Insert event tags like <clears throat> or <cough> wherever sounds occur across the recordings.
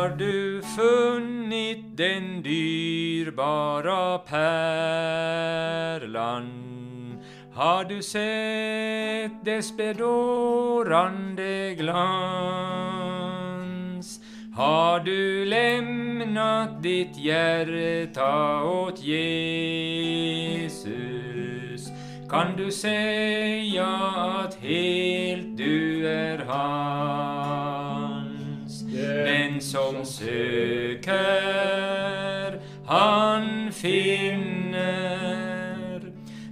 Har du funnit den dyrbara pärlan? Har du sett dess bedårande glans? Har du lämnat ditt hjärta åt Jesus? Kan du säga att helt du är hans? Den som söker, han finner.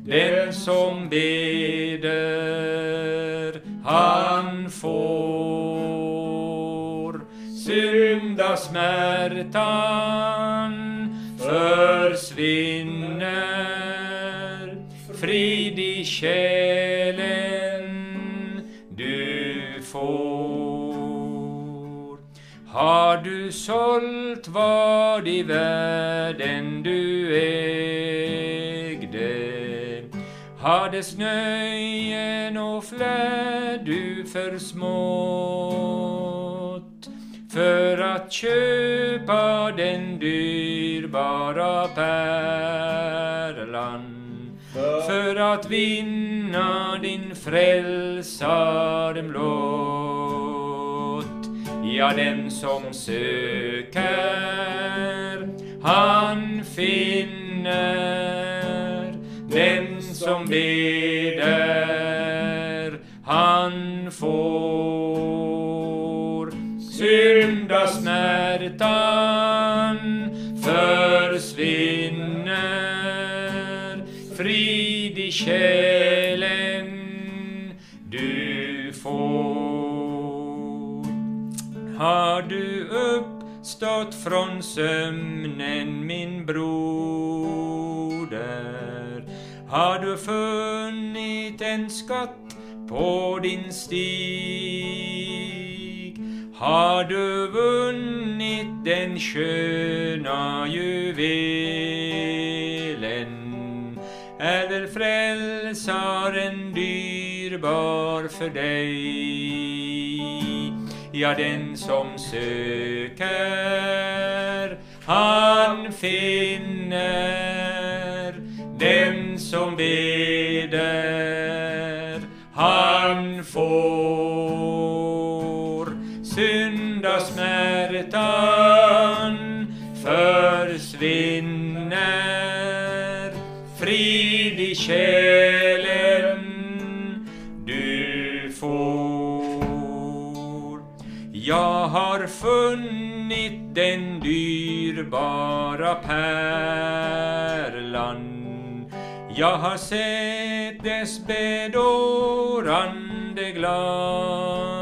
Den som beder, han får. Syndasmärtan du sålt vad i världen du ägde? Hades nöjen och flärd du försmått för att köpa den dyrbara pärlan för att vinna din frälsare blott. Ja, den som söker, han finner. Den som ber från sömnen, min broder? Har du funnit en skatt på din stig? Har du vunnit den sköna juvelen? Är frälsaren dyrbar för dig? Ja, den som söker, han finner. Den som beder, han får. Syndasmärtan försvinner. Frid i själen funnit den dyrbara pärlan. Jag har sett dess bedårande glans.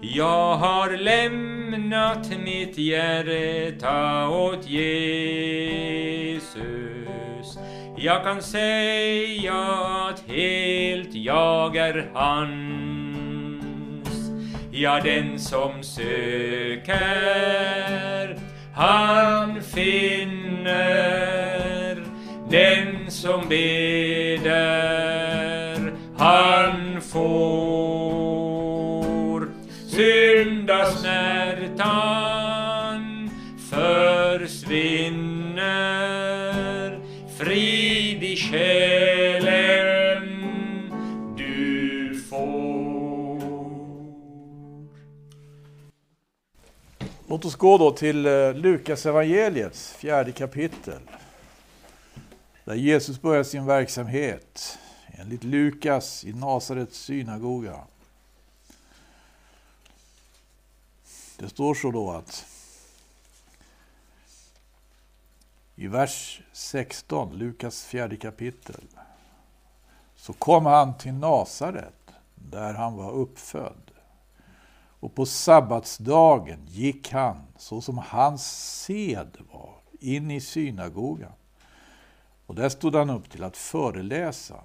Jag har lämnat mitt hjärta åt Jesus. Jag kan säga att helt jag är hans. Ja, den som söker, han finner. Den som beder, han får. Låt oss gå då till eh, Lukas evangeliets fjärde kapitel. Där Jesus börjar sin verksamhet enligt Lukas i Nasarets synagoga. Det står så då att i vers 16, Lukas fjärde kapitel, så kom han till Nasaret där han var uppfödd. Och på sabbatsdagen gick han, så som hans sed var, in i synagogan. Och där stod han upp till att föreläsa.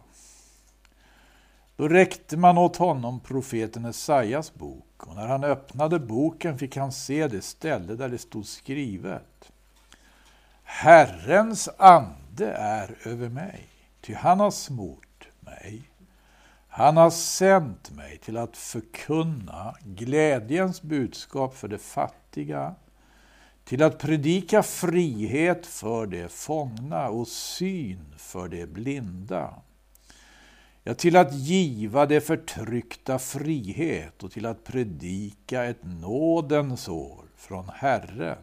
Då räckte man åt honom profeten Esaias bok, och när han öppnade boken fick han se det ställe där det stod skrivet. Herrens ande är över mig, ty han har smort mig. Han har sänt mig till att förkunna glädjens budskap för de fattiga, till att predika frihet för de fångna och syn för de blinda. Ja, till att giva de förtryckta frihet och till att predika ett nådens år från Herren.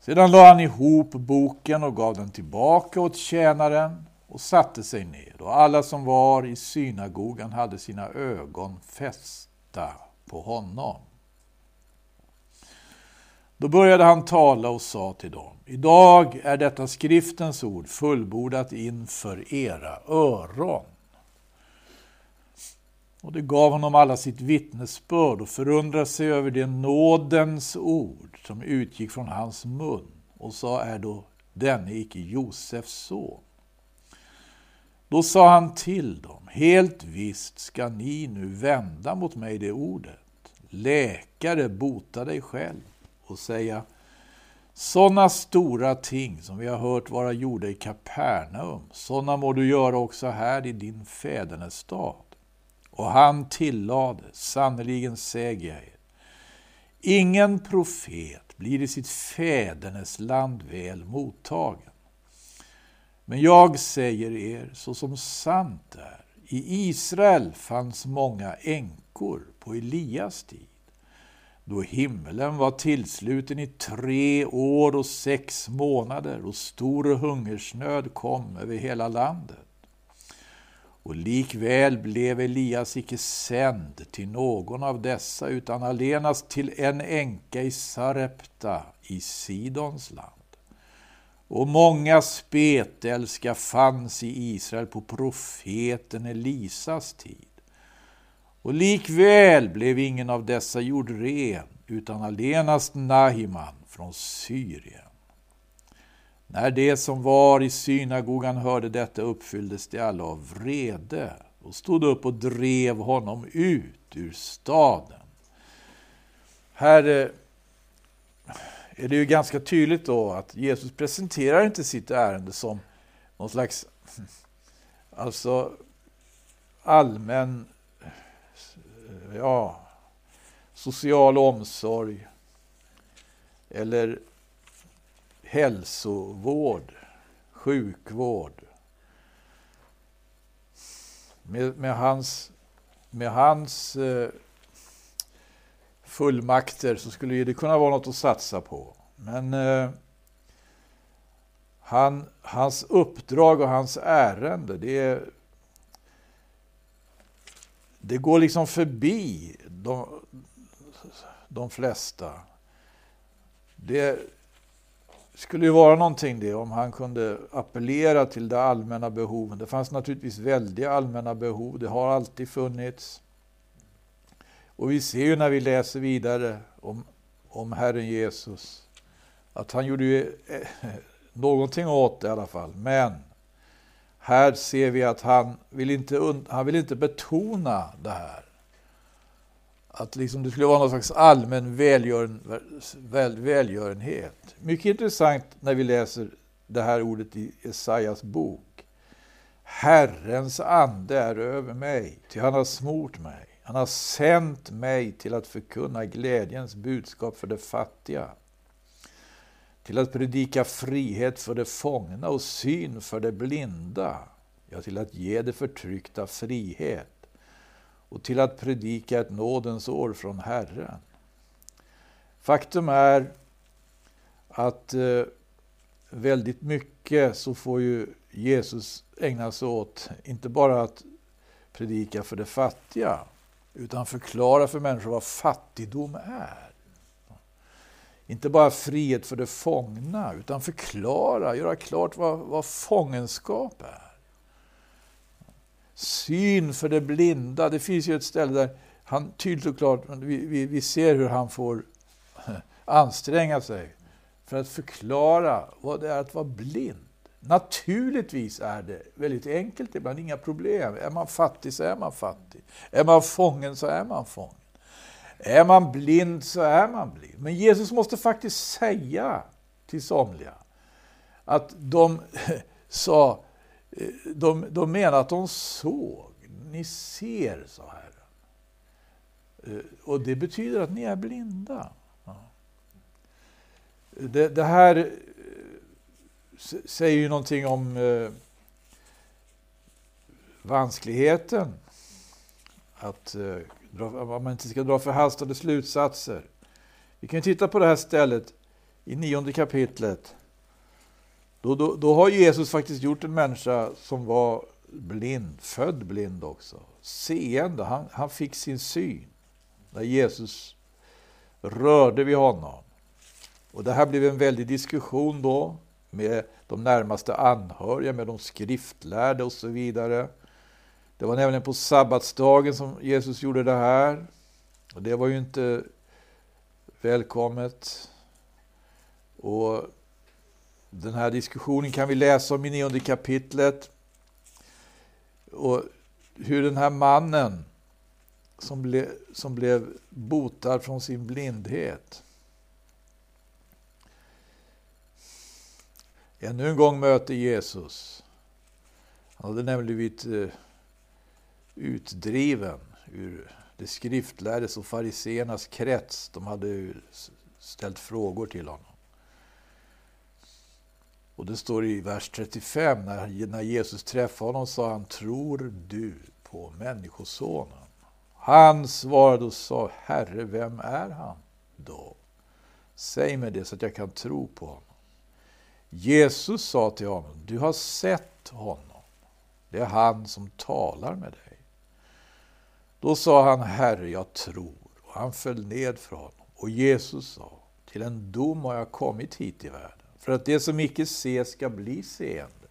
Sedan lade han ihop boken och gav den tillbaka åt tjänaren och satte sig ner och alla som var i synagogan hade sina ögon fästa på honom. Då började han tala och sa till dem, idag är detta skriftens ord fullbordat inför era öron. Och det gav honom alla sitt vittnesbörd och förundrade sig över det nådens ord som utgick från hans mun och sa, är då denne icke Josefs son? Då sa han till dem, helt visst ska ni nu vända mot mig det ordet. Läkare, bota dig själv och säga sådana stora ting som vi har hört vara gjorda i Kapernaum, sådana må du göra också här i din fädernestad. Och han tillade, sannerligen säger jag er, ingen profet blir i sitt fädernesland väl mottagen. Men jag säger er, så som sant är, i Israel fanns många änkor på Elias tid, då himlen var tillsluten i tre år och sex månader och stor hungersnöd kom över hela landet. Och likväl blev Elias icke sänd till någon av dessa, utan allenast till en änka i Sarepta i Sidons land. Och många spetälska fanns i Israel på profeten Elisas tid. Och likväl blev ingen av dessa gjord ren, utan allenast Nahiman från Syrien. När det som var i synagogan hörde detta uppfylldes de alla av vrede och stod upp och drev honom ut ur staden. Herre, är det ju ganska tydligt då att Jesus presenterar inte sitt ärende som någon slags alltså allmän ja, social omsorg eller hälsovård, sjukvård. Med, med hans, med hans eh, fullmakter så skulle det kunna vara något att satsa på. Men eh, han, hans uppdrag och hans ärende, det, det går liksom förbi de, de flesta. Det skulle ju vara någonting det om han kunde appellera till de allmänna behoven. Det fanns naturligtvis väldiga allmänna behov, det har alltid funnits. Och vi ser ju när vi läser vidare om, om Herren Jesus att han gjorde ju eh, någonting åt det i alla fall. Men här ser vi att han vill inte, han vill inte betona det här. Att liksom det skulle vara någon slags allmän välgören, väl, välgörenhet. Mycket intressant när vi läser det här ordet i Esaias bok. Herrens ande är över mig, ty han har smort mig. Han har sänt mig till att förkunna glädjens budskap för de fattiga, till att predika frihet för de fångna och syn för de blinda, ja, till att ge de förtryckta frihet och till att predika ett nådens år från Herren. Faktum är att eh, väldigt mycket så får ju Jesus ägna sig åt, inte bara att predika för de fattiga, utan förklara för människor vad fattigdom är. Inte bara frihet för de fångna, utan förklara, göra klart vad, vad fångenskap är. Syn för de blinda, det finns ju ett ställe där han tydligt och klart, vi, vi, vi ser hur han får <laughs> anstränga sig för att förklara vad det är att vara blind. Naturligtvis är det väldigt enkelt ibland, inga problem. Är man fattig så är man fattig. Är man fången så är man fången. Är man blind så är man blind. Men Jesus måste faktiskt säga till somliga att de <laughs> sa, eh, de, de menar att de såg, ni ser, sa Herren. Eh, och det betyder att ni är blinda. Det, det här säger ju någonting om eh, vanskligheten. Att eh, man inte ska dra förhastade slutsatser. Vi kan titta på det här stället i nionde kapitlet. Då, då, då har Jesus faktiskt gjort en människa som var blind, född blind också. Seende, han, han fick sin syn när Jesus rörde vid honom. Och det här blev en väldig diskussion då med de närmaste anhöriga, med de skriftlärde och så vidare. Det var nämligen på sabbatsdagen som Jesus gjorde det här. Och det var ju inte välkommet. Och den här diskussionen kan vi läsa om i nionde kapitlet. Och hur den här mannen som, ble, som blev botad från sin blindhet ännu en gång möter Jesus. Han hade nämligen blivit eh, utdriven ur det skriftlärdes och fariseernas krets. De hade ställt frågor till honom. Och det står i vers 35, när, när Jesus träffade honom sa han, tror du på Människosonen? Han svarade och sa, Herre, vem är han då? Säg mig det så att jag kan tro på honom. Jesus sa till honom, du har sett honom. Det är han som talar med dig. Då sa han, Herre, jag tror. Och han föll ned för honom. Och Jesus sa, till en dom har jag kommit hit i världen, för att det som icke ses ska bli seende,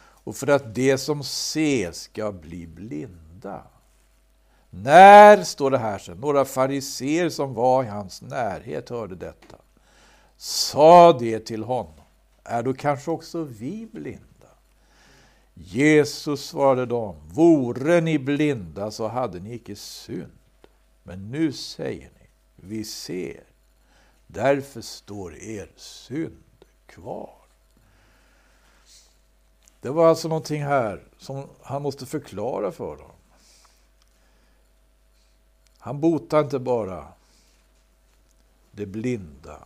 och för att det som ses ska bli blinda. När, står det här sen, några fariser som var i hans närhet hörde detta, sa det till honom, är då kanske också vi blinda? Jesus svarade dem, vore ni blinda så hade ni icke synd. Men nu säger ni, vi ser, därför står er synd kvar. Det var alltså någonting här som han måste förklara för dem. Han botar inte bara det blinda.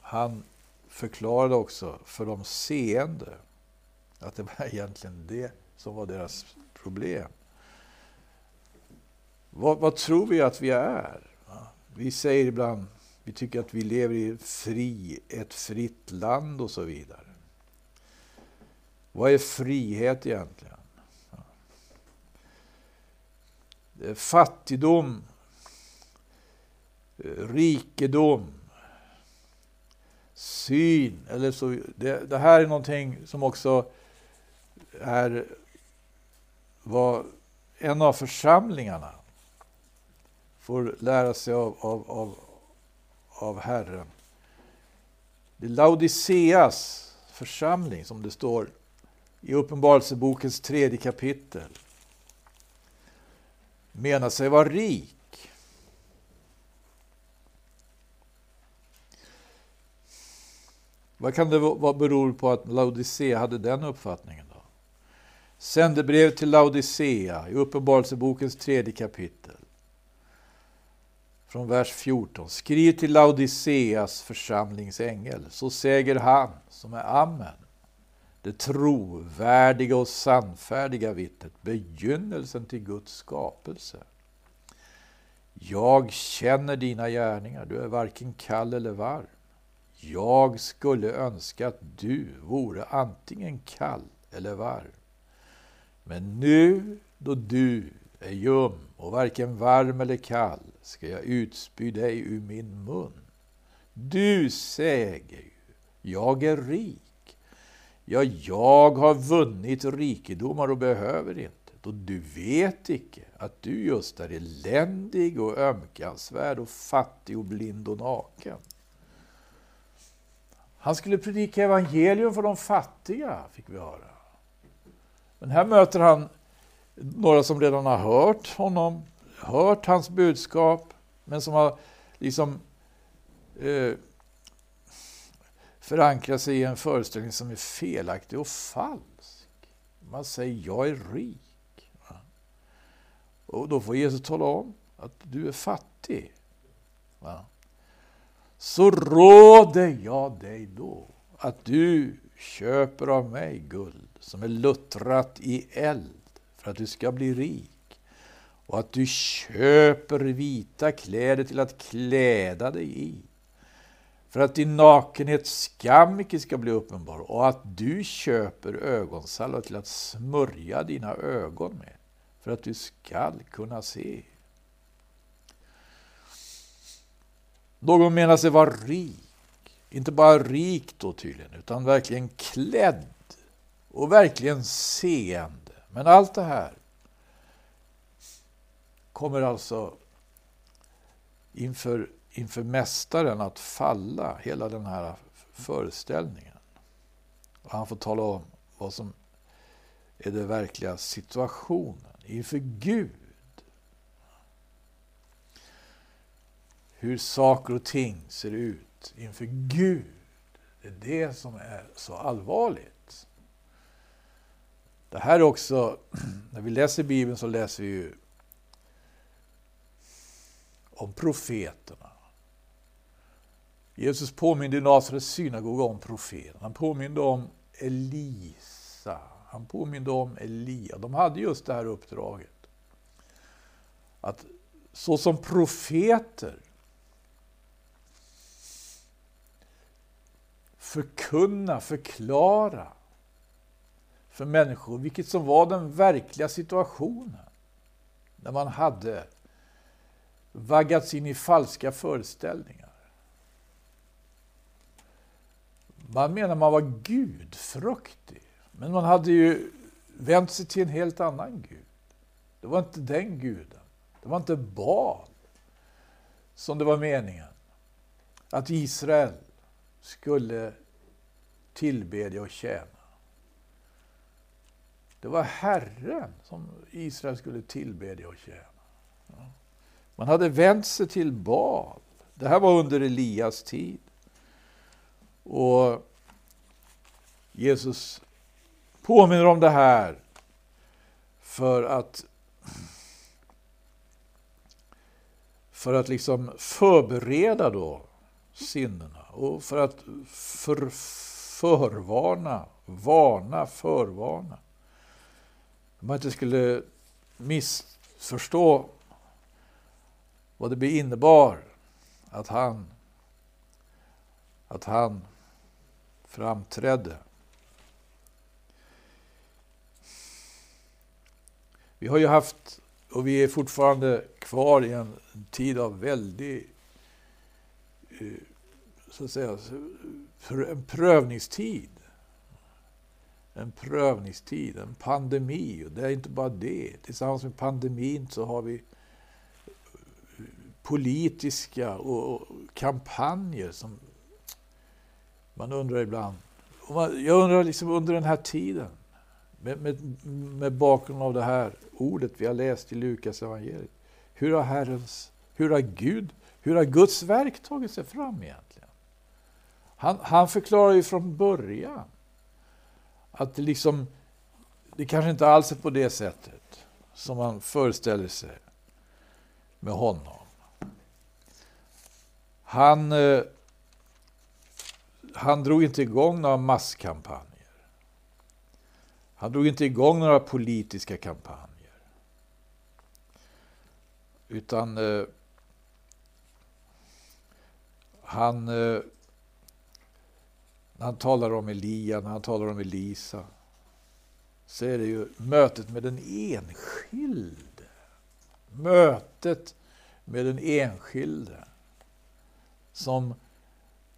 Han förklarade också för de seende att det var <laughs> egentligen det som var deras problem. Vad, vad tror vi att vi är? Vi säger ibland, vi tycker att vi lever i fri, ett fritt land och så vidare. Vad är frihet egentligen? Fattigdom, eh, rikedom, syn. Eller så, det, det, här är någonting som också är vad en av församlingarna får lära sig av, av, av, av Herren. Det är Laodiceas församling, som det står i Uppenbarelsebokens tredje kapitel, menar sig vara rik. Vad kan det vara beror på att Laodicea hade den uppfattningen? då? Sändebrev till Laodicea i Uppenbarelsebokens tredje kapitel. Från vers 14. Skriv till Laodiceas församlingsängel. Så säger han som är Amen. Det trovärdiga och sannfärdiga vittnet, begynnelsen till Guds skapelse. Jag känner dina gärningar, du är varken kall eller varm. Jag skulle önska att du vore antingen kall eller varm. Men nu då du är ljum och varken varm eller kall ska jag utspy dig ur min mun. Du säger ju, jag är rik. Ja, jag har vunnit rikedomar och behöver inte. Då du vet icke att du just är eländig och ömkansvärd och fattig och blind och naken. Han skulle predika evangelium för de fattiga, fick vi höra. Men här möter han några som redan har hört honom, hört hans budskap, men som har liksom eh, förankrat sig i en föreställning som är felaktig och falsk. Man säger jag är rik. Och då får Jesus tala om att du är fattig. Va? Så råder jag dig då att du köper av mig guld som är luttrat i eld för att du ska bli rik. Och att du köper vita kläder till att kläda dig i. För att din nakenhet skam icke ska bli uppenbar. Och att du köper ögonsalva till att smörja dina ögon med för att du skall kunna se. Någon menar sig vara rik, inte bara rik då tydligen, utan verkligen klädd och verkligen seende. Men allt det här kommer alltså inför, inför Mästaren att falla, hela den här föreställningen. Och han får tala om vad som är den verkliga situationen inför Gud. Hur saker och ting ser ut inför Gud. Det är det som är så allvarligt. Det här är också, <clears throat> när vi läser Bibeln så läser vi ju om profeterna. Jesus påminde i Nasarets synagoga om profeten. Han påminde om Elisa. Han påminde om Elia. De hade just det här uppdraget. Att såsom profeter förkunna, förklara för människor vilket som var den verkliga situationen. När man hade vaggats in i falska föreställningar. Man menar man var gudfruktig. Men man hade ju vänt sig till en helt annan gud. Det var inte den guden. Det var inte Baal som det var meningen att Israel skulle tillbedja och tjäna. Det var Herren som Israel skulle tillbedja och tjäna. Man hade vänt sig till Baal. Det här var under Elias tid. Och Jesus påminner om det här för att för att liksom förbereda då sinnena och för att för, förvarna, varna, förvarna. Man inte skulle missförstå vad det innebar att han, att han framträdde. Vi har ju haft, och vi är fortfarande kvar i en tid av väldig eh, så att säga, en prövningstid. En prövningstid, en pandemi. Och det är inte bara det. Tillsammans med pandemin så har vi politiska och kampanjer som man undrar ibland. Jag undrar liksom under den här tiden, med, med, med bakgrund av det här ordet vi har läst i Lukas evangeliet. Hur har Herrens, hur har Gud, hur har Guds verk tagit sig fram egentligen? Han, han förklarar ju från början att det liksom, det kanske inte alls är på det sättet som man föreställer sig med honom. Han, eh, han drog inte igång några masskampanjer. Han drog inte igång några politiska kampanjer. Utan eh, han, eh, när han talar om Elia, när han talar om Elisa, så är det ju mötet med den enskilde. Mötet med den enskilde som,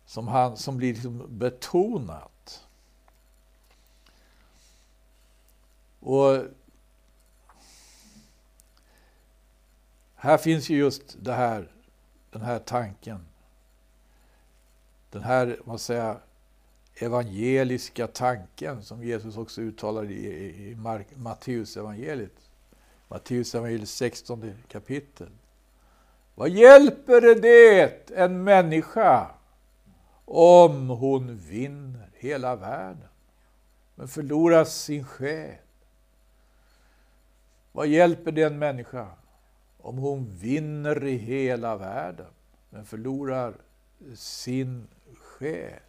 som, han, som blir liksom betonat. Och här finns ju just det här, den här tanken. Den här, vad säger, evangeliska tanken som Jesus också uttalar i, i i Matteusevangeliet. Matteusevangeliet 16 kapitel. Vad hjälper det en människa om hon vinner hela världen men förlorar sin själ? Vad hjälper det en människa om hon vinner i hela världen men förlorar sin själ.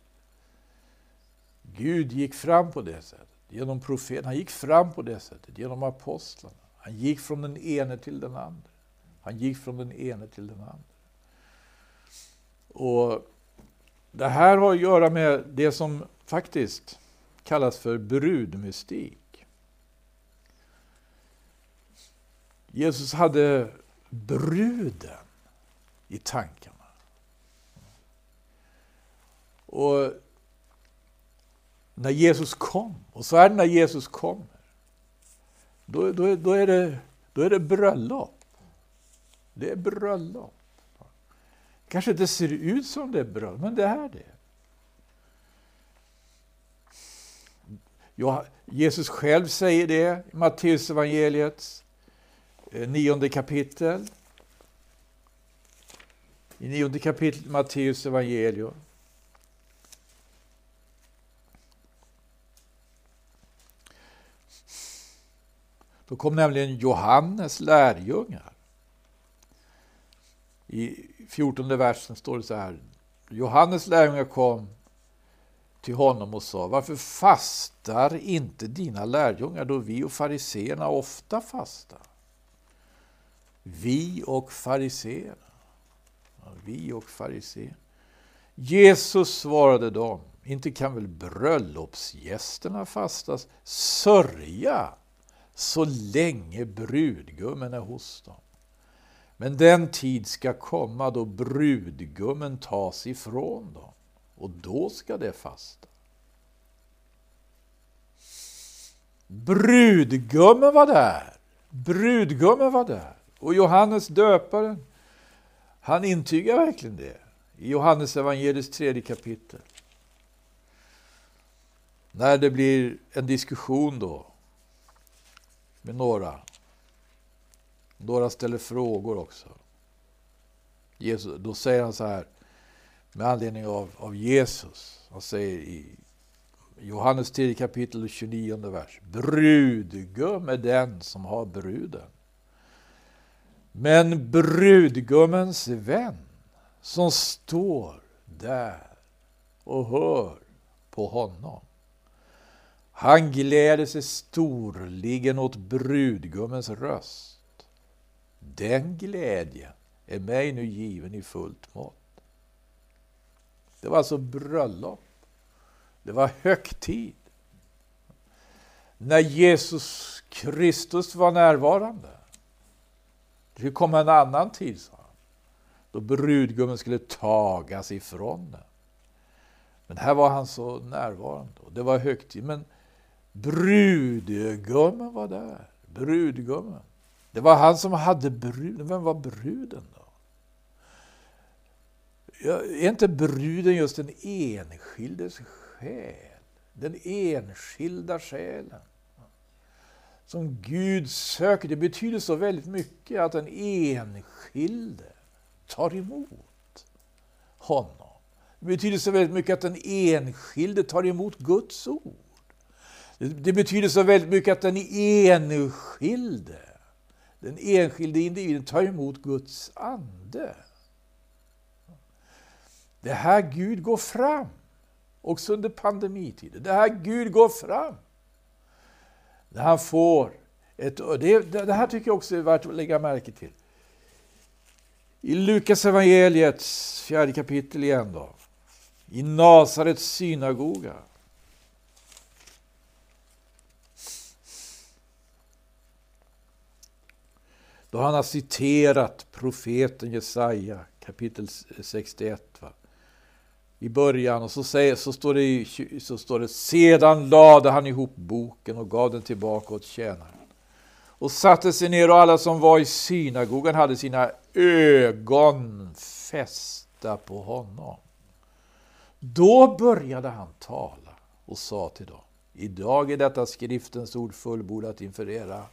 Gud gick fram på det sättet, genom profeten. Han gick fram på det sättet, genom apostlarna. Han gick från den ene till den andra. Han gick från den ene till den andra. Och Det här har att göra med det som faktiskt kallas för brudmystik. Jesus hade bruden i tankarna. Och när Jesus kom, och så är det när Jesus kommer, då, då, då, är, det, då är det bröllop. Det är bröllop. Kanske inte ser ut som det är bröllop, men det är det. Ja, Jesus själv säger det i Matteus evangeliets eh, nionde kapitel. I nionde kapitlet Matteus evangelium. Då kom nämligen Johannes lärjungar. I 14 versen står det så här. Johannes lärjungar kom till honom och sa Varför fastar inte dina lärjungar då vi och fariseerna ofta fastar? Vi och fariseerna. Ja, vi och fariseerna. Jesus svarade dem Inte kan väl bröllopsgästerna fastas sörja så länge brudgummen är hos dem. Men den tid ska komma då brudgummen tas ifrån dem och då ska det fasta. Brudgummen var där. Brudgummen var där. Och Johannes döparen, han intygar verkligen det i Johannes evangeliets tredje kapitel. När det blir en diskussion då med några. Några ställer frågor också. Jesus, då säger han så här, med anledning av, av Jesus. Han säger i Johannes 10 kapitel 29 vers. Brudgum är den som har bruden. Men brudgummens vän som står där och hör på honom. Han gläder sig storligen åt brudgummens röst. Den glädjen är mig nu given i fullt mått. Det var alltså bröllop. Det var högtid. När Jesus Kristus var närvarande. Det kom en annan tid, sa han. Då brudgummen skulle tagas ifrån den. Men här var han så närvarande. Och det var högtid. Men brudgummen var där. Brudgummen. Det var han som hade bruden. Vem var bruden då? Är inte bruden just den enskildes själ? Den enskilda själen. Som Gud söker. Det betyder så väldigt mycket att den enskilde tar emot honom. Det betyder så väldigt mycket att den enskilde tar emot Guds ord. Det betyder så väldigt mycket att den enskilde, den enskilde individen tar emot Guds ande. Det här Gud går fram, också under pandemitiden. Det här Gud går fram. När han får ett... Det, det här tycker jag också är värt att lägga märke till. I Lukas evangeliets fjärde kapitel igen då. I Nasarets synagoga. Då han har citerat profeten Jesaja kapitel 61. Va? i början och så, säger, så, står det, så står det sedan lade han ihop boken och gav den tillbaka åt tjänaren. Och satte sig ner och alla som var i synagogan hade sina ögon fästa på honom. Då började han tala och sa till dem. Idag är detta skriftens ord fullbordat inför era.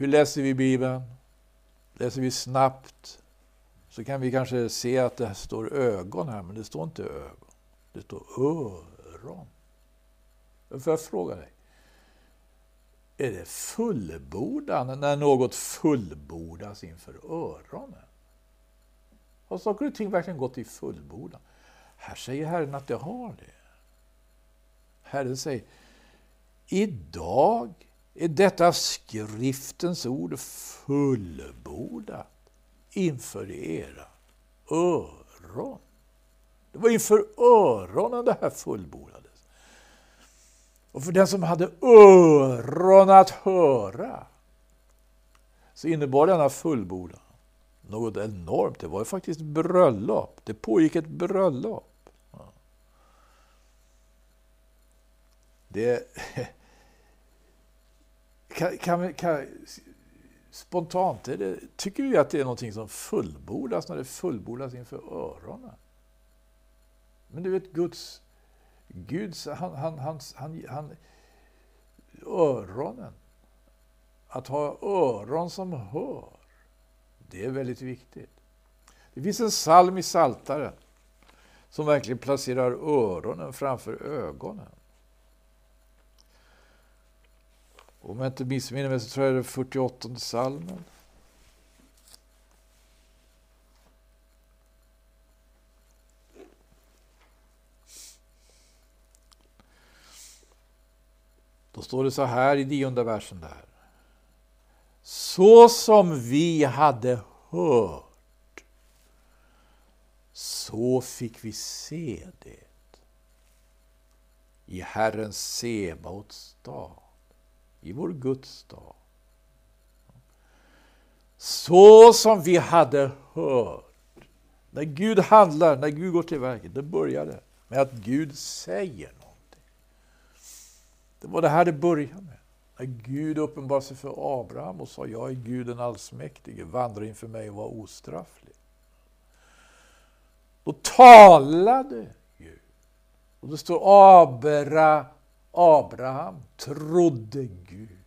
Hur läser vi Bibeln? Läser vi snabbt? så kan vi kanske se att det står ögon här, men det står inte ögon. Det står öron. Får jag fråga dig? är det fullbordan när något fullbordas inför öronen? Har saker och ting verkligen gått i fullbordan? Här säger Herren att det har det. Herren säger, idag är detta skriftens ord fullbordat inför era öron. Det var inför öronen det här fullbordades. Och för den som hade öron att höra så innebar denna fullbordan något enormt. Det var ju faktiskt bröllop. Det pågick ett bröllop. Det... <laughs> Kan, kan, kan, spontant det, tycker vi att det är någonting som fullbordas när det fullbordas inför öronen. Men du vet, Guds... Guds han, han, han, han, han, öronen. Att ha öron som hör. Det är väldigt viktigt. Det finns en psalm i Saltaren som verkligen placerar öronen framför ögonen. Om jag inte missminner mig så tror jag det är 48 salmen. Då står det så här i nionde versen där. Så som vi hade hört, så fick vi se det i Herrens Sebaots dag i vår Guds dag. Så som vi hade hört. När Gud handlar, när Gud går till verket, det började med att Gud säger någonting. Det var det här det började med. När Gud uppenbarade sig för Abraham och sa, jag är Gud den allsmäktige, vandra inför mig och var ostrafflig. Då talade Gud. Och det står Abra Abraham trodde Gud.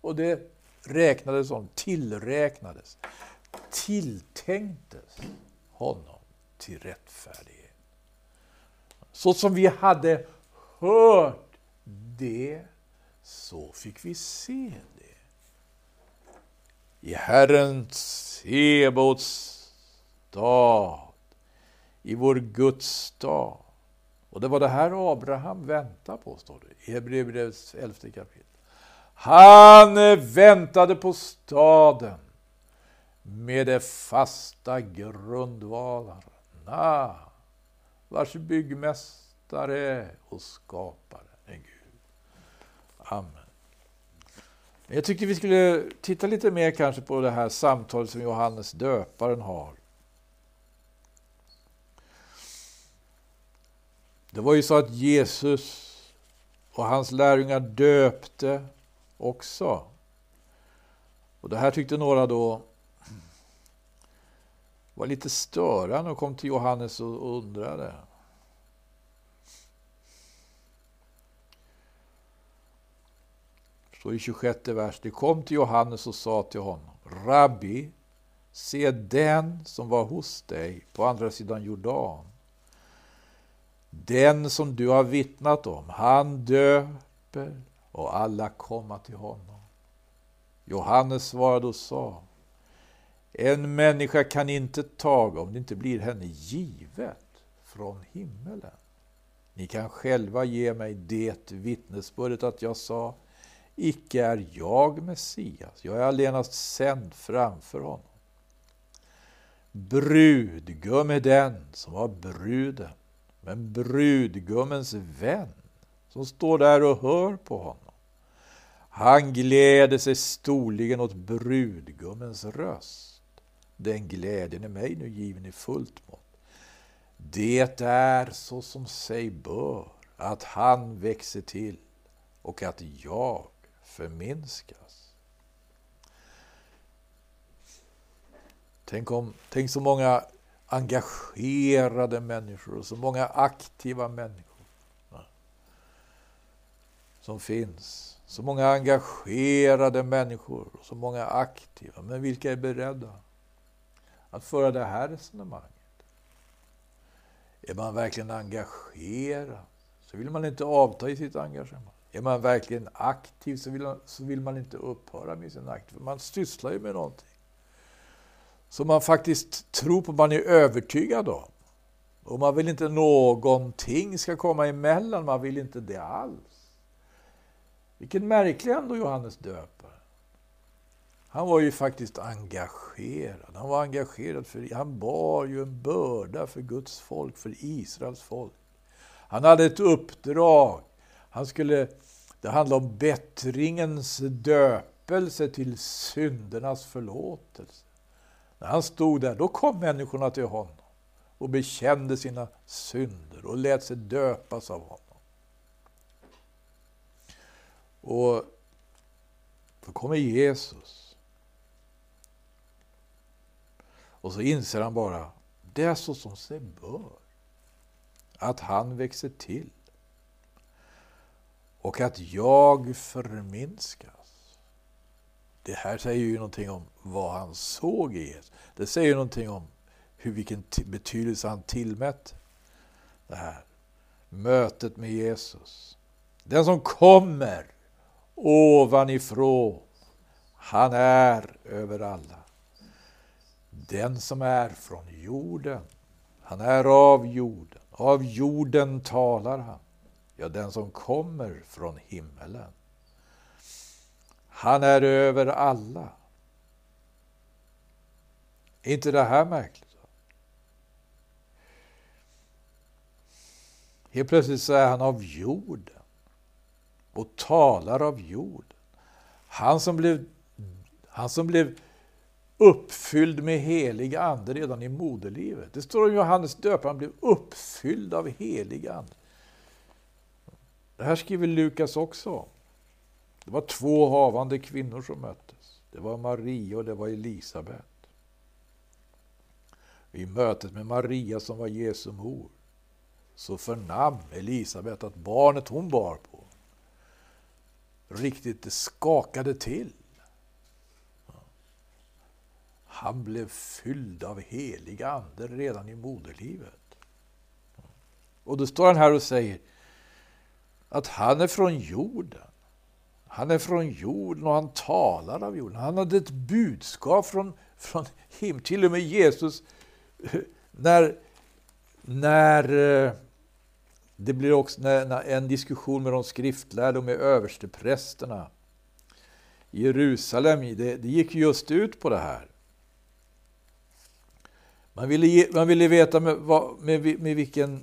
Och det räknades som, tillräknades, tilltänktes honom till rättfärdighet. Så som vi hade hört det, så fick vi se det. I Herrens Sebaots stad, i vår Guds stad. Och det var det här Abraham väntade på, står det i Hebreerbrevets elfte kapitel. Han eh, väntade på staden med de fasta grundvalarna, vars byggmästare och skapare är Gud. Amen. Jag tyckte vi skulle titta lite mer kanske på det här samtalet som Johannes döparen har Det var ju så att Jesus och hans lärjungar döpte också. Och det här tyckte några då var lite störande och kom till Johannes och undrade. Så i 26 vers. Det kom till Johannes och sa till honom. Rabbi, se den som var hos dig på andra sidan Jordan den som du har vittnat om, han döper och alla komma till honom. Johannes svarade och sa, en människa kan inte taga om det inte blir henne givet från himmelen. Ni kan själva ge mig det vittnesbördet att jag sa, icke är jag Messias, jag är allenast sänd framför honom. Brudgum är den som har bruden men brudgummens vän som står där och hör på honom. Han gläder sig storligen åt brudgummens röst. Den glädjen är mig nu given i fullt mått. Det är så som sig bör, att han växer till och att jag förminskas. Tänk, om, tänk så många engagerade människor och så många aktiva människor som finns. Så många engagerade människor och så många aktiva. Men vilka är beredda att föra det här resonemanget? Är man verkligen engagerad så vill man inte avta i sitt engagemang. Är man verkligen aktiv så vill, man, så vill man inte upphöra med sin aktivitet. Man sysslar ju med någonting. Som man faktiskt tror på, man är övertygad om. Och man vill inte någonting ska komma emellan, man vill inte det alls. Vilken märklig ändå Johannes döparen. Han var ju faktiskt engagerad. Han var engagerad för, han bar ju en börda för Guds folk, för Israels folk. Han hade ett uppdrag. Han skulle, det handlade om bättringens döpelse till syndernas förlåtelse. När han stod där, då kom människorna till honom och bekände sina synder och lät sig döpas av honom. Och då kommer Jesus. Och så inser han bara, det är så som sig bör. Att han växer till. Och att jag förminskas. Det här säger ju någonting om vad han såg i Jesus. Det säger ju någonting om hur, vilken betydelse han tillmätt det här mötet med Jesus. Den som kommer ovanifrån, han är över alla. Den som är från jorden, han är av jorden. Av jorden talar han. Ja, den som kommer från himmelen. Han är över alla. Är inte det här märkligt? Helt plötsligt så är han av jorden och talar av jorden. Han som blev, han som blev uppfylld med helig ande redan i moderlivet. Det står om Johannes döparen, han blev uppfylld av helig ande. Det här skriver Lukas också om. Det var två havande kvinnor som möttes. Det var Maria och det var Elisabet. I mötet med Maria som var Jesu mor så förnam Elisabet att barnet hon bar på riktigt skakade till. Han blev fylld av helig ande redan i moderlivet. Och då står han här och säger att han är från jorden. Han är från jorden och han talar av jorden. Han hade ett budskap från, från himlen. Till och med Jesus, när, när eh, det blir också en diskussion med de skriftlärda och med översteprästerna i Jerusalem. Det, det gick just ut på det här. Man ville, man ville veta med, med, med vilken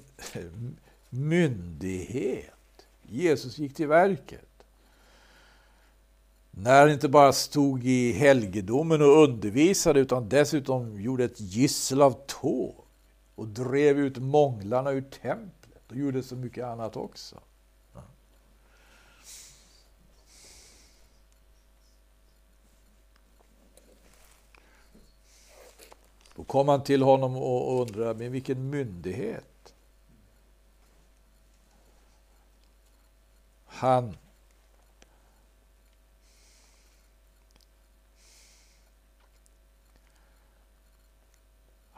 myndighet Jesus gick till verket. När han inte bara stod i helgedomen och undervisade utan dessutom gjorde ett gissel av tåg och drev ut månglarna ur templet Och gjorde så mycket annat också. Då kom han till honom och undrade, med vilken myndighet? Han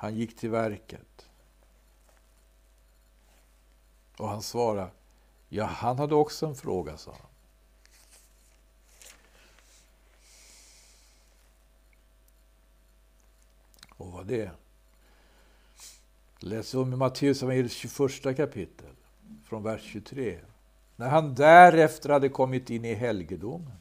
Han gick till verket. Och han svarade, ja, han hade också en fråga, sa han. Och vad det? Läser om i Matteus 21 kapitel, från vers 23. När han därefter hade kommit in i helgedomen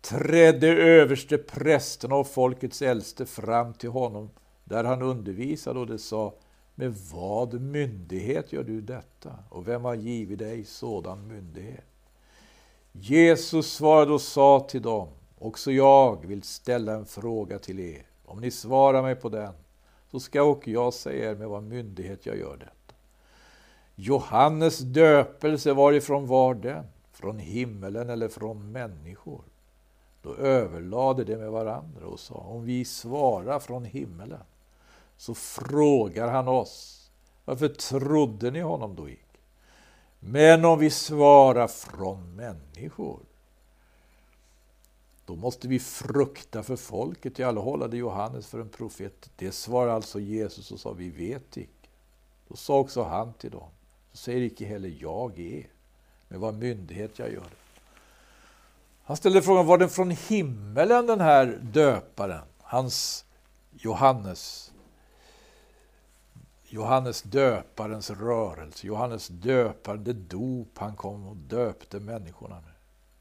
trädde överste prästerna och folkets äldste fram till honom där han undervisade och det sa med vad myndighet gör du detta? Och vem har givit dig sådan myndighet? Jesus svarade och sa till dem, också jag vill ställa en fråga till er. Om ni svarar mig på den, så ska och jag säga er med vad myndighet jag gör detta. Johannes döpelse, varifrån var den? Från himmelen eller från människor? Då överlade de med varandra och sa, om vi svarar från himmelen, så frågar han oss, varför trodde ni honom då icke? Men om vi svarar från människor, då måste vi frukta för folket. I alla hållade Johannes för en profet. Det svarade alltså Jesus och sa, vi vet icke. Då sa också han till dem, så säger icke heller jag er. med vad myndighet jag gör det. Han ställde frågan, var den från himmelen den här döparen? Hans Johannes. Johannes döparens rörelse, Johannes döparen, det dop han kom och döpte människorna med.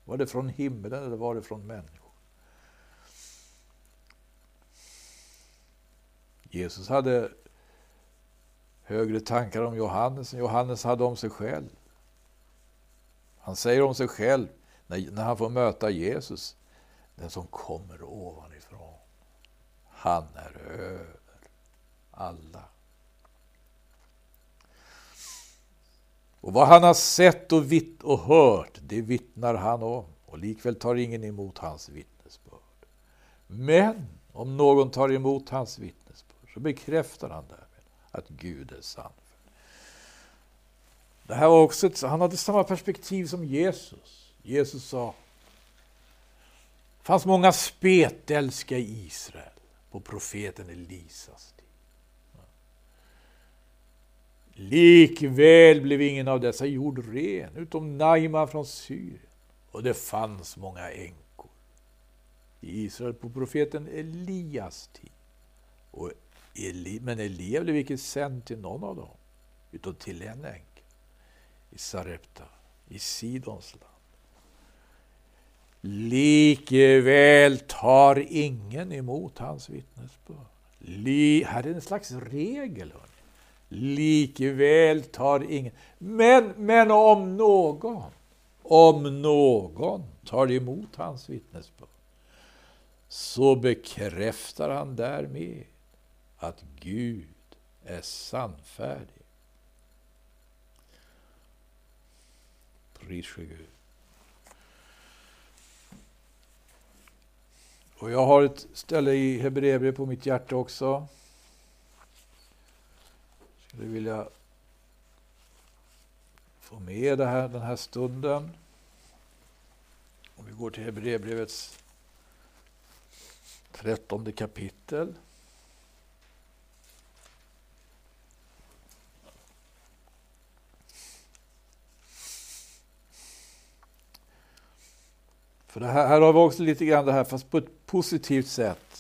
Var det från himlen eller var det från människor? Jesus hade högre tankar om Johannes än Johannes hade om sig själv. Han säger om sig själv när, när han får möta Jesus, den som kommer ovanifrån, han är över alla. Och vad han har sett och, vitt och hört, det vittnar han om. Och likväl tar ingen emot hans vittnesbörd. Men om någon tar emot hans vittnesbörd så bekräftar han därmed att Gud är sann. Det här var också ett, han hade samma perspektiv som Jesus. Jesus sa det fanns många spetälska i Israel på profeten Elisas tid. Likväl blev ingen av dessa gjord ren, utom Naima från Syrien. Och det fanns många änkor i Israel på profeten Elias tid. Och Eli, men Elia blev icke sänd till någon av dem, utan till en änka i Sarepta, i Sidons land. Likväl tar ingen emot hans vittnesbörd. Här är en slags regel. Hörni. Likväl tar ingen. Men, men om någon, om någon tar emot hans vittnesbörd så bekräftar han därmed att Gud är sannfärdig. Pris Gud. Och jag har ett ställe i Hebreerbrevet på mitt hjärta också. Nu vill jag få med det här, den här stunden. Om vi går till Hebreerbrevets trettonde kapitel. För det här, här har vi också lite grann det här, fast på ett positivt sätt.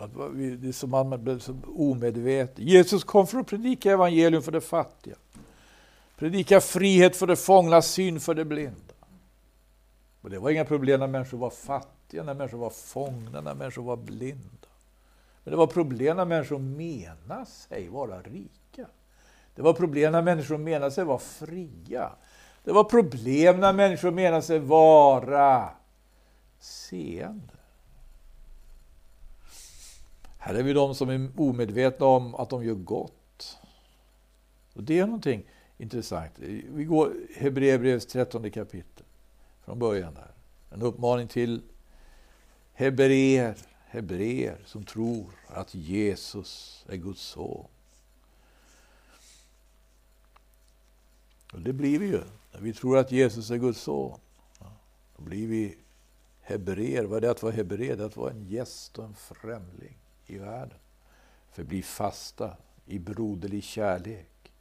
Att vi, det är som man blir så omedveten. Jesus kom för att predika evangelium för de fattiga. Predika frihet för de fångna, syn för de blinda. Och det var inga problem när människor var fattiga, när människor var fångna, när människor var blinda. Men det var problem när människor menade sig vara rika. Det var problem när människor menade sig vara fria. Det var problem när människor menade sig vara seende. Här är vi de som är omedvetna om att de gör gott. Och Det är någonting intressant. Vi går Hebreerbrevets trettonde kapitel från början där. En uppmaning till hebreer, hebreer som tror att Jesus är Guds son. Och det blir vi ju när vi tror att Jesus är Guds son. Då blir vi hebreer. Vad är det att vara hebreer? Det är att vara en gäst och en främling i världen. Förbli fasta i broderlig kärlek.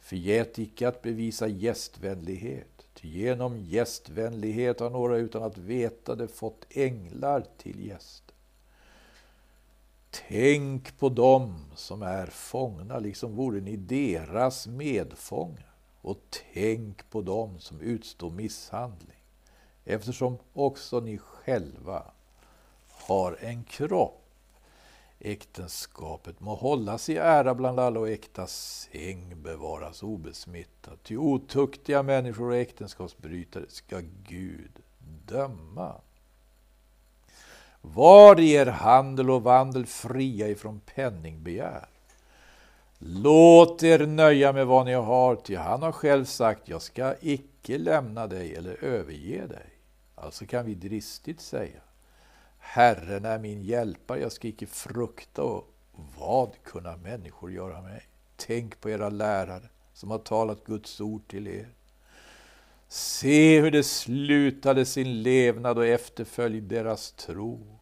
Förgät icke att bevisa gästvänlighet, ty genom gästvänlighet har några utan att veta det fått änglar till gäster. Tänk på dem som är fångna, liksom vore ni deras medfångar. Och tänk på dem som utstår misshandling, eftersom också ni själva har en kropp. Äktenskapet må hållas i ära bland alla och äkta säng bevaras obesmittad. Ty otuktiga människor och äktenskapsbrytare ska Gud döma. Var i er handel och vandel fria ifrån penningbegär. Låt er nöja med vad ni har, ty han har själv sagt, jag ska icke lämna dig eller överge dig. Alltså kan vi dristigt säga, Herren är min hjälpare, jag ska icke frukta och vad kunna människor göra mig? Tänk på era lärare som har talat Guds ord till er. Se hur de slutade sin levnad och efterföljde deras tro.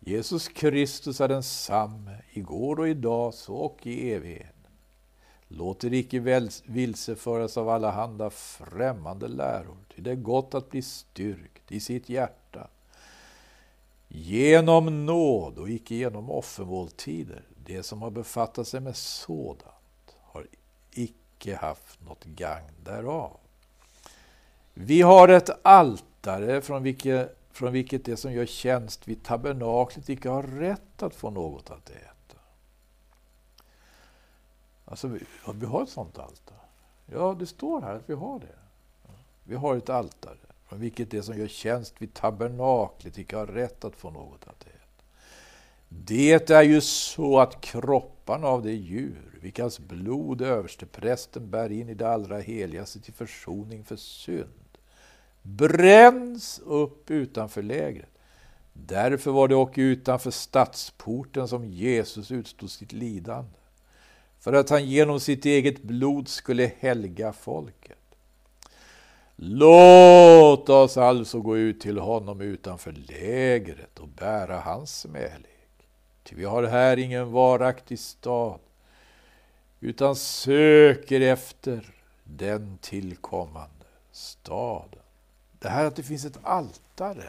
Jesus Kristus är densamme igår och idag, så och i evighet. Låt er icke vilseföras av alla handa främmande läror, ty det är gott att bli styrkt i sitt hjärta. Genom nåd och icke genom offermåltider. Det som har befattat sig med sådant har icke haft något gagn därav. Vi har ett altare från vilket, från vilket det som gör tjänst vid tabernaklet icke har rätt att få något att äta. Alltså, vi, vi har ett sådant altare. Ja, det står här att vi har det. Vi har ett altare vilket det som gör tjänst vid tabernaklet icke har rätt att få något att äta. Det är ju så att kropparna av det djur, vilkas blod översteprästen bär in i det allra heligaste till försoning för synd, bränns upp utanför lägret. Därför var det och utanför stadsporten som Jesus utstod sitt lidande, för att han genom sitt eget blod skulle helga folket. Låt oss alltså gå ut till honom utanför lägret och bära hans smälek. Ty vi har här ingen varaktig stad, utan söker efter den tillkommande staden. Det här att det finns ett altare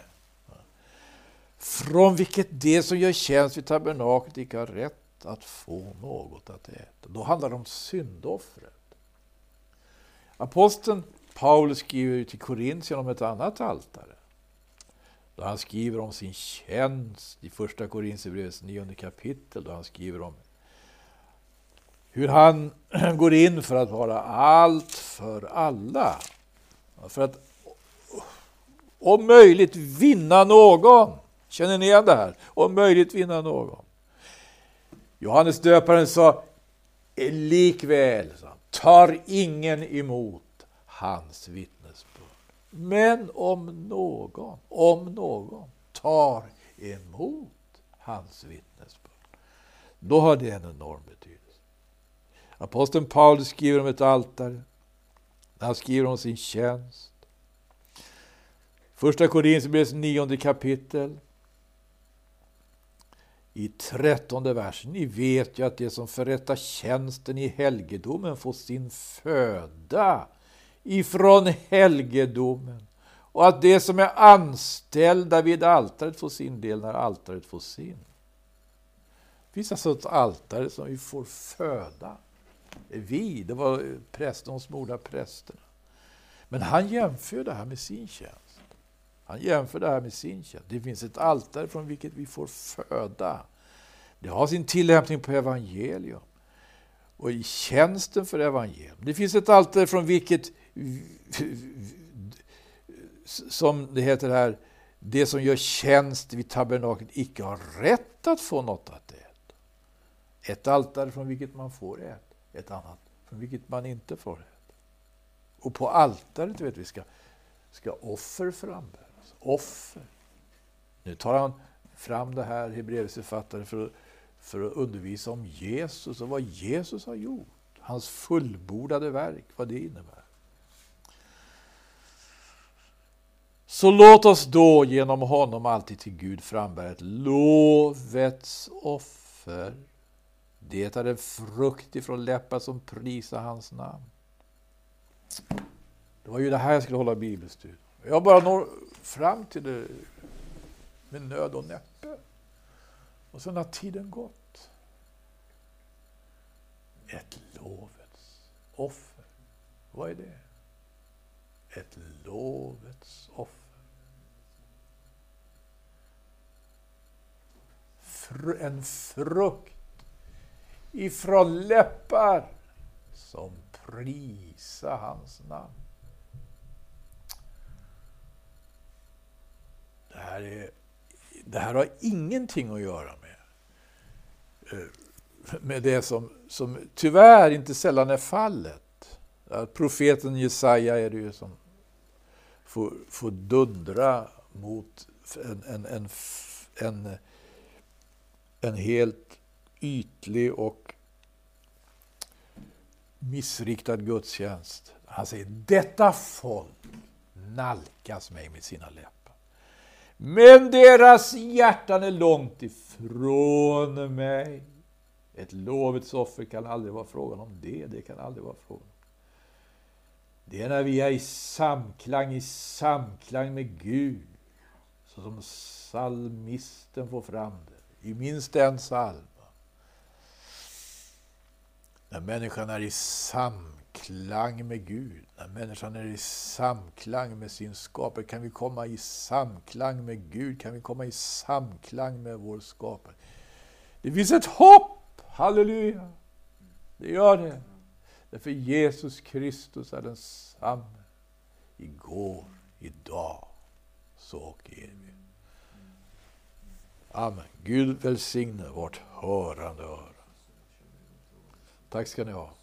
från vilket det som gör tjänst vid tabernaklet icke har rätt att få något att äta. Då handlar det om syndoffret. Aposteln Paulus skriver till Korintien om ett annat altare. Då han skriver om sin tjänst i första Korintierbrevets nionde kapitel, då han skriver om hur han <clears throat> går in för att vara allt för alla. För att om möjligt vinna någon. Känner ni igen det här? Om möjligt vinna någon. Johannes döparen sa, eh, likväl, tar ingen emot hans vittnesbörd. Men om någon, om någon tar emot hans vittnesbörd, då har det en enorm betydelse. Aposteln Paulus skriver om ett altare, han skriver om sin tjänst. Första Korinthierbrevets nionde kapitel, i trettonde versen. Ni vet ju att det som förrättar tjänsten i helgedomen får sin föda ifrån helgedomen och att det som är anställda vid altaret får sin del när altaret får sin. Det finns alltså ett altare som vi får föda. Vi, det var prästen, de smorda prästerna. Men han jämför det här med sin tjänst. Han jämför det här med sin tjänst. Det finns ett altare från vilket vi får föda. Det har sin tillämpning på evangelium och i tjänsten för evangelium. Det finns ett altare från vilket som det heter här, det som gör tjänst vid tabernaklet icke har rätt att få något att äta. Ett altare från vilket man får äta, ett annat från vilket man inte får äta. Och på altaret vet vi ska, ska offer frambäras. Offer. Nu tar han fram det här, Hebreerets författare, för att, för att undervisa om Jesus och vad Jesus har gjort. Hans fullbordade verk, vad det innebär. Så låt oss då genom honom alltid till Gud frambära ett lovets offer. Det är en frukt ifrån läppar som prisar hans namn. Det var ju det här jag skulle hålla bibelstudier. Jag bara når fram till det med nöd och näppe. Och sen har tiden gått. Ett lovets offer. Vad är det? Ett lovets offer. en frukt ifrån läppar som prisar hans namn. Det här, är, det här har ingenting att göra med, eh, med det som, som tyvärr inte sällan är fallet. Profeten Jesaja är det ju som får, får dundra mot en, en, en, en en helt ytlig och missriktad gudstjänst. Han säger, detta folk nalkas mig med sina läppar. Men deras hjärtan är långt ifrån mig. Ett lovets offer kan aldrig vara frågan om det. Det kan aldrig vara frågan det är när vi är i samklang, i samklang med Gud. Så som psalmisten får fram det. I minst en psalm. När människan är i samklang med Gud, när människan är i samklang med sin skapare, kan vi komma i samklang med Gud, kan vi komma i samklang med vår skapare. Det finns ett hopp! Halleluja! Det gör det. Därför Jesus Kristus är densamme igår, idag, så och evigt. Amen. Gud välsigne vårt hörande öra. Tack ska ni ha.